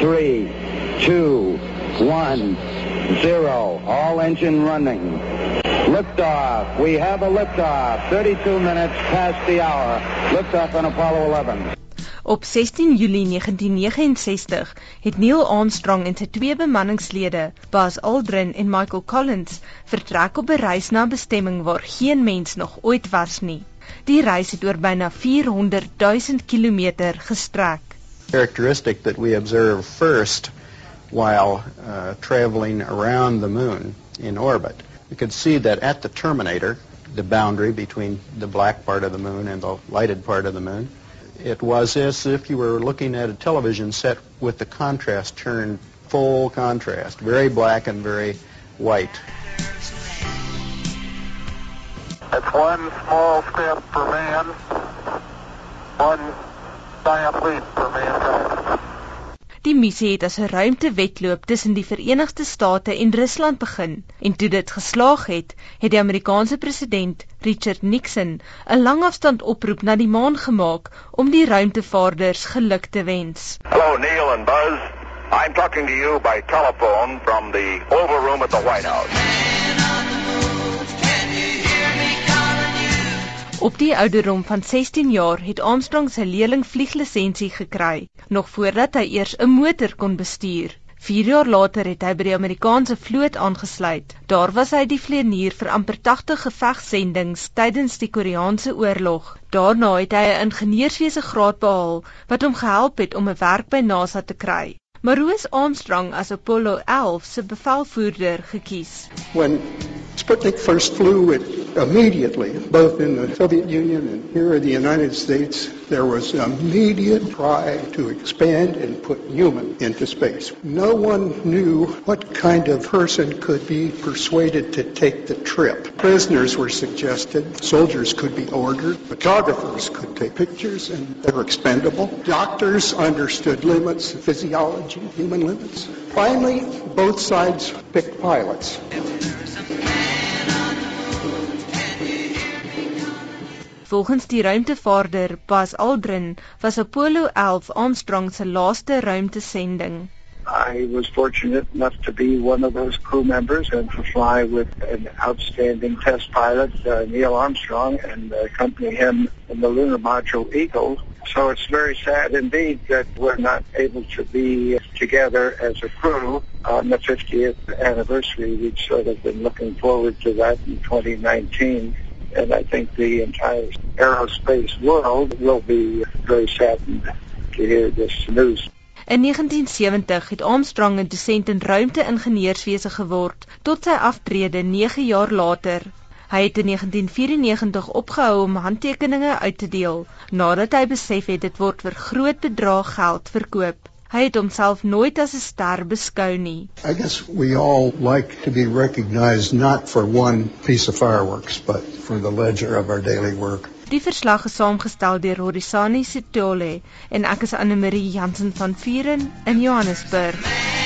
three, two, one, zero. All engine running. Liftoff. We have a liftoff. 32 minutes past the hour. Liftoff on Apollo 11. Op 16 Julie 1969 het Neil Armstrong en sy twee bemanningslede, Buzz Aldrin en Michael Collins, vertrek op 'n reis na 'n bestemming waar geen mens nog ooit was nie. Die reis het oor byna 400 000 km gestrek. Characteristic that we observe first while uh, traveling around the moon in orbit. We could see that at the terminator, the boundary between the black part of the moon and the lighted part of the moon, it was as if you were looking at a television set with the contrast turned full contrast, very black and very white. It's one small step for man, one giant leap for mankind. Die missie het as 'n ruimtewedloop tussen die Verenigde State en Rusland begin en toe dit geslaag het, het die Amerikaanse president, Richard Nixon, 'n langafstand oproep na die maan gemaak om die ruimtevaarders geluk te wens. Hello Neil and Buzz. I'm talking to you by telephone from the Oval Room at the White House. Op die ouderdom van 16 jaar het Armstrong sy leerling vlieglisensie gekry, nog voordat hy eers 'n motor kon bestuur. 4 jaar later het hy by die Amerikaanse vloot aangesluit. Daar was hy die vlieënier vir amper 80 gevegsendings tydens die Koreaanse oorlog. Daarna het hy 'n ingenieurswese graad behaal wat hom gehelp het om 'n werk by NASA te kry. Maar hoe is Armstrong as Apollo 11 se bevelvoerder gekies? When Sputnik first flew, it immediately, both in the Soviet Union and here in the United States, there was an immediate try to expand and put human into space. No one knew what kind of person could be persuaded to take the trip. Prisoners were suggested, soldiers could be ordered, photographers could take pictures and they were expendable. Doctors understood limits, physiology, human limits. Finally, both sides picked pilots. Volgens die ruimtevaarder Buzz Aldrin was Apollo 11 Armstrong se laaste ruimtesending. I was fortunate enough to be one of those crew members and to fly with an outstanding test pilot, uh, Neil Armstrong, and accompany him in the lunar module Eagle. So it's very sad indeed that we're not able to be together as a crew on the 50th anniversary. We've sort of been looking forward to that in 2019. And I think the entire aerospace world will be very saddened to hear this news. In 1970 het Armstrong 'n dosent in ruimte-ingenieurswese geword tot sy aftrede 9 jaar later. Hy het in 1994 opgehou om handtekeninge uit te deel nadat hy besef het dit word vir groot bedrae geld verkoop. Hy het homself nooit as 'n ster beskou nie. I guess we all like to be recognized not for one piece of fireworks, but for the ledger of our daily work. Die verslag is saamgestel deur Horisani Sitole en ek is Anne Marie Jansen van Vuren in Johannesburg.